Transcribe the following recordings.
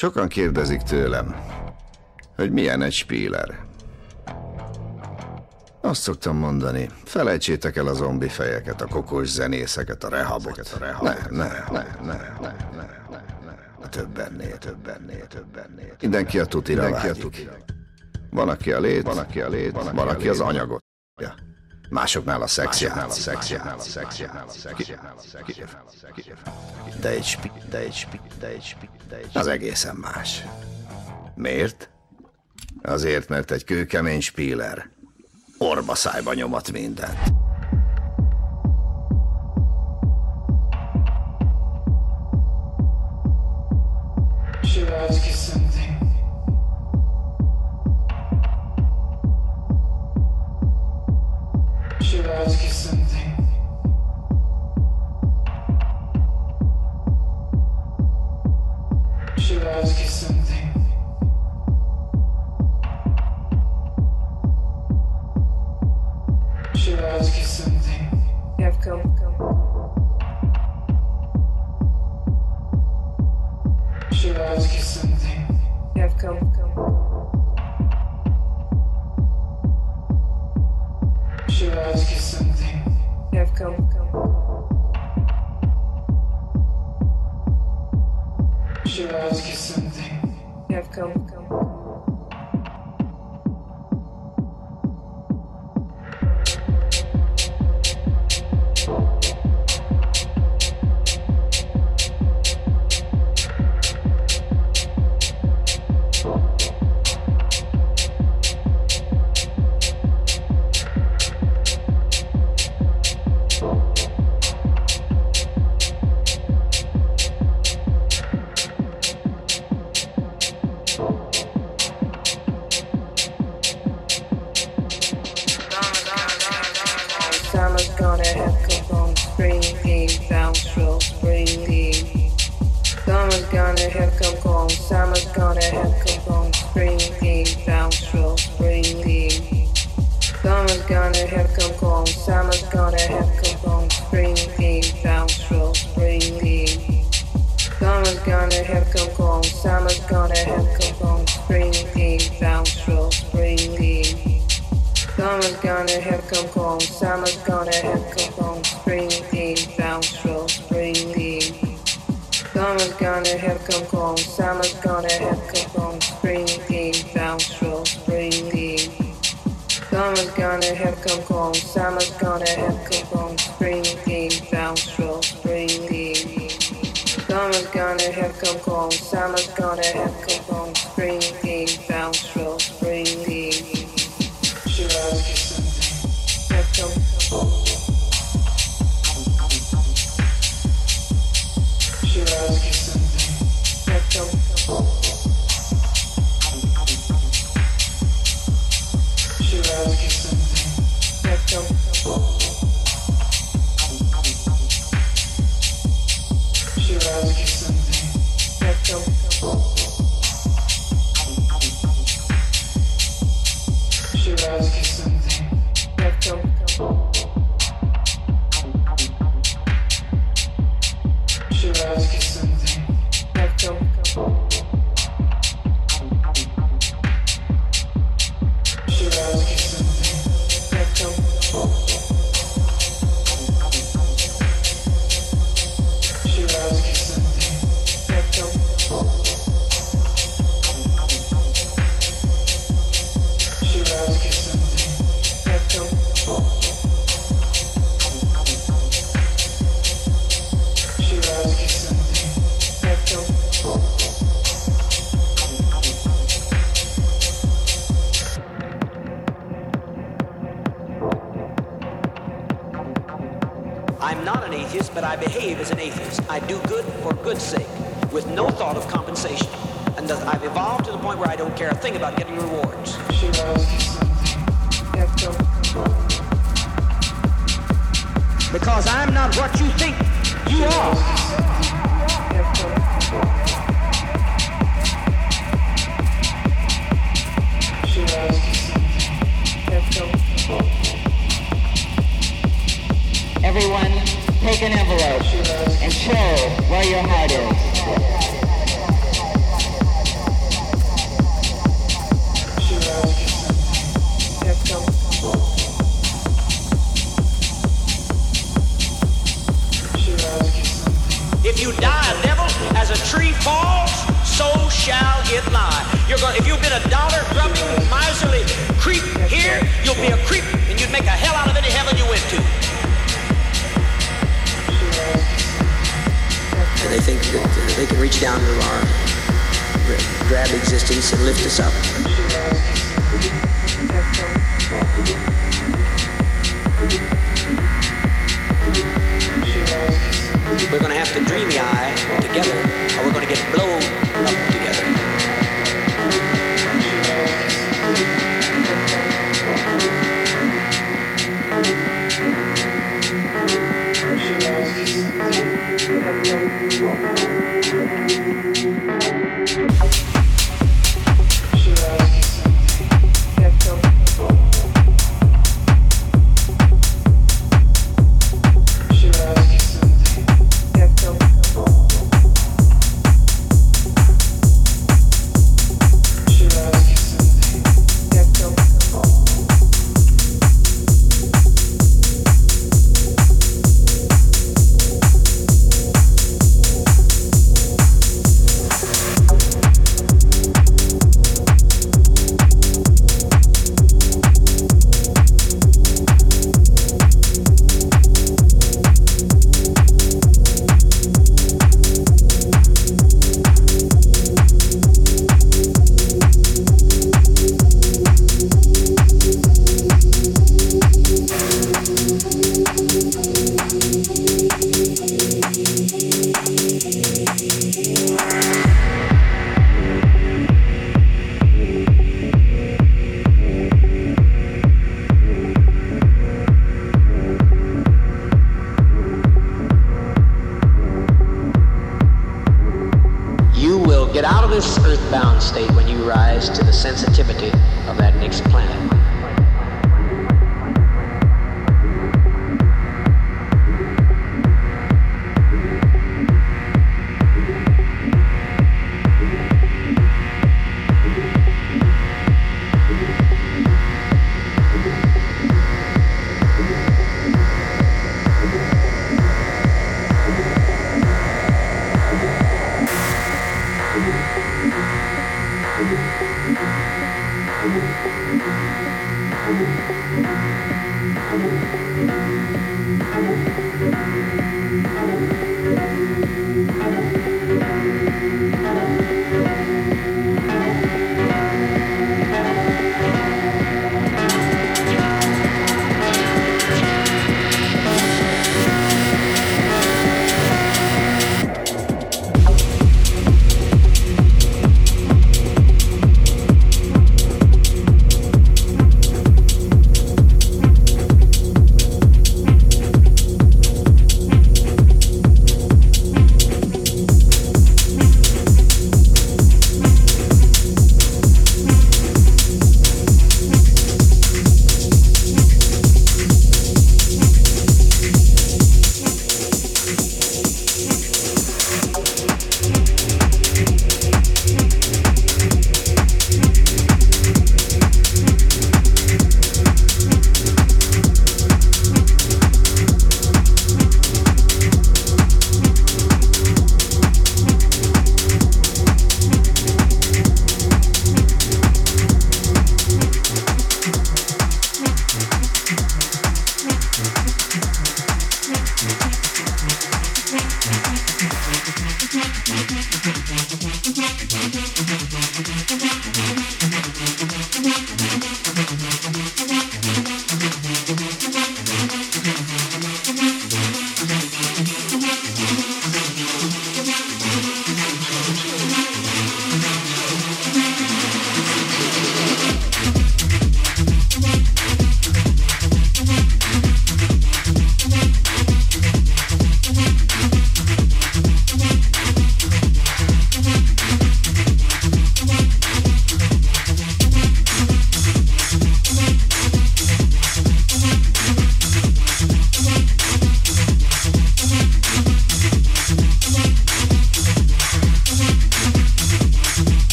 Sokan kérdezik tőlem, hogy milyen egy spíler. Azt szoktam mondani, felejtsétek el a zombi fejeket, a kokos zenészeket, a rehabot. A rehabot. Ne, ne, ne, ne, ne, ne, ne, ne. Több ennél, több ennél, több ennél. Mindenki a tutira Mindenki vágyik. a tutira. Van, aki a lét, van, aki a lét, van, aki, van, aki az anyagot. Ja. Másoknál a a szexi, a szexi, a szexi, De egy spi, de egy spi, de egy spi, de egy Az egészen más. Miért? Azért, mert egy kőkemény spíler orba szájba nyomat mindent. should ask you something. Should ask you something. Should ask you something. Have come. Should ask you something. Have come. should ask you something. You've come. Should I ask you something? You've come. on it.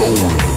soul.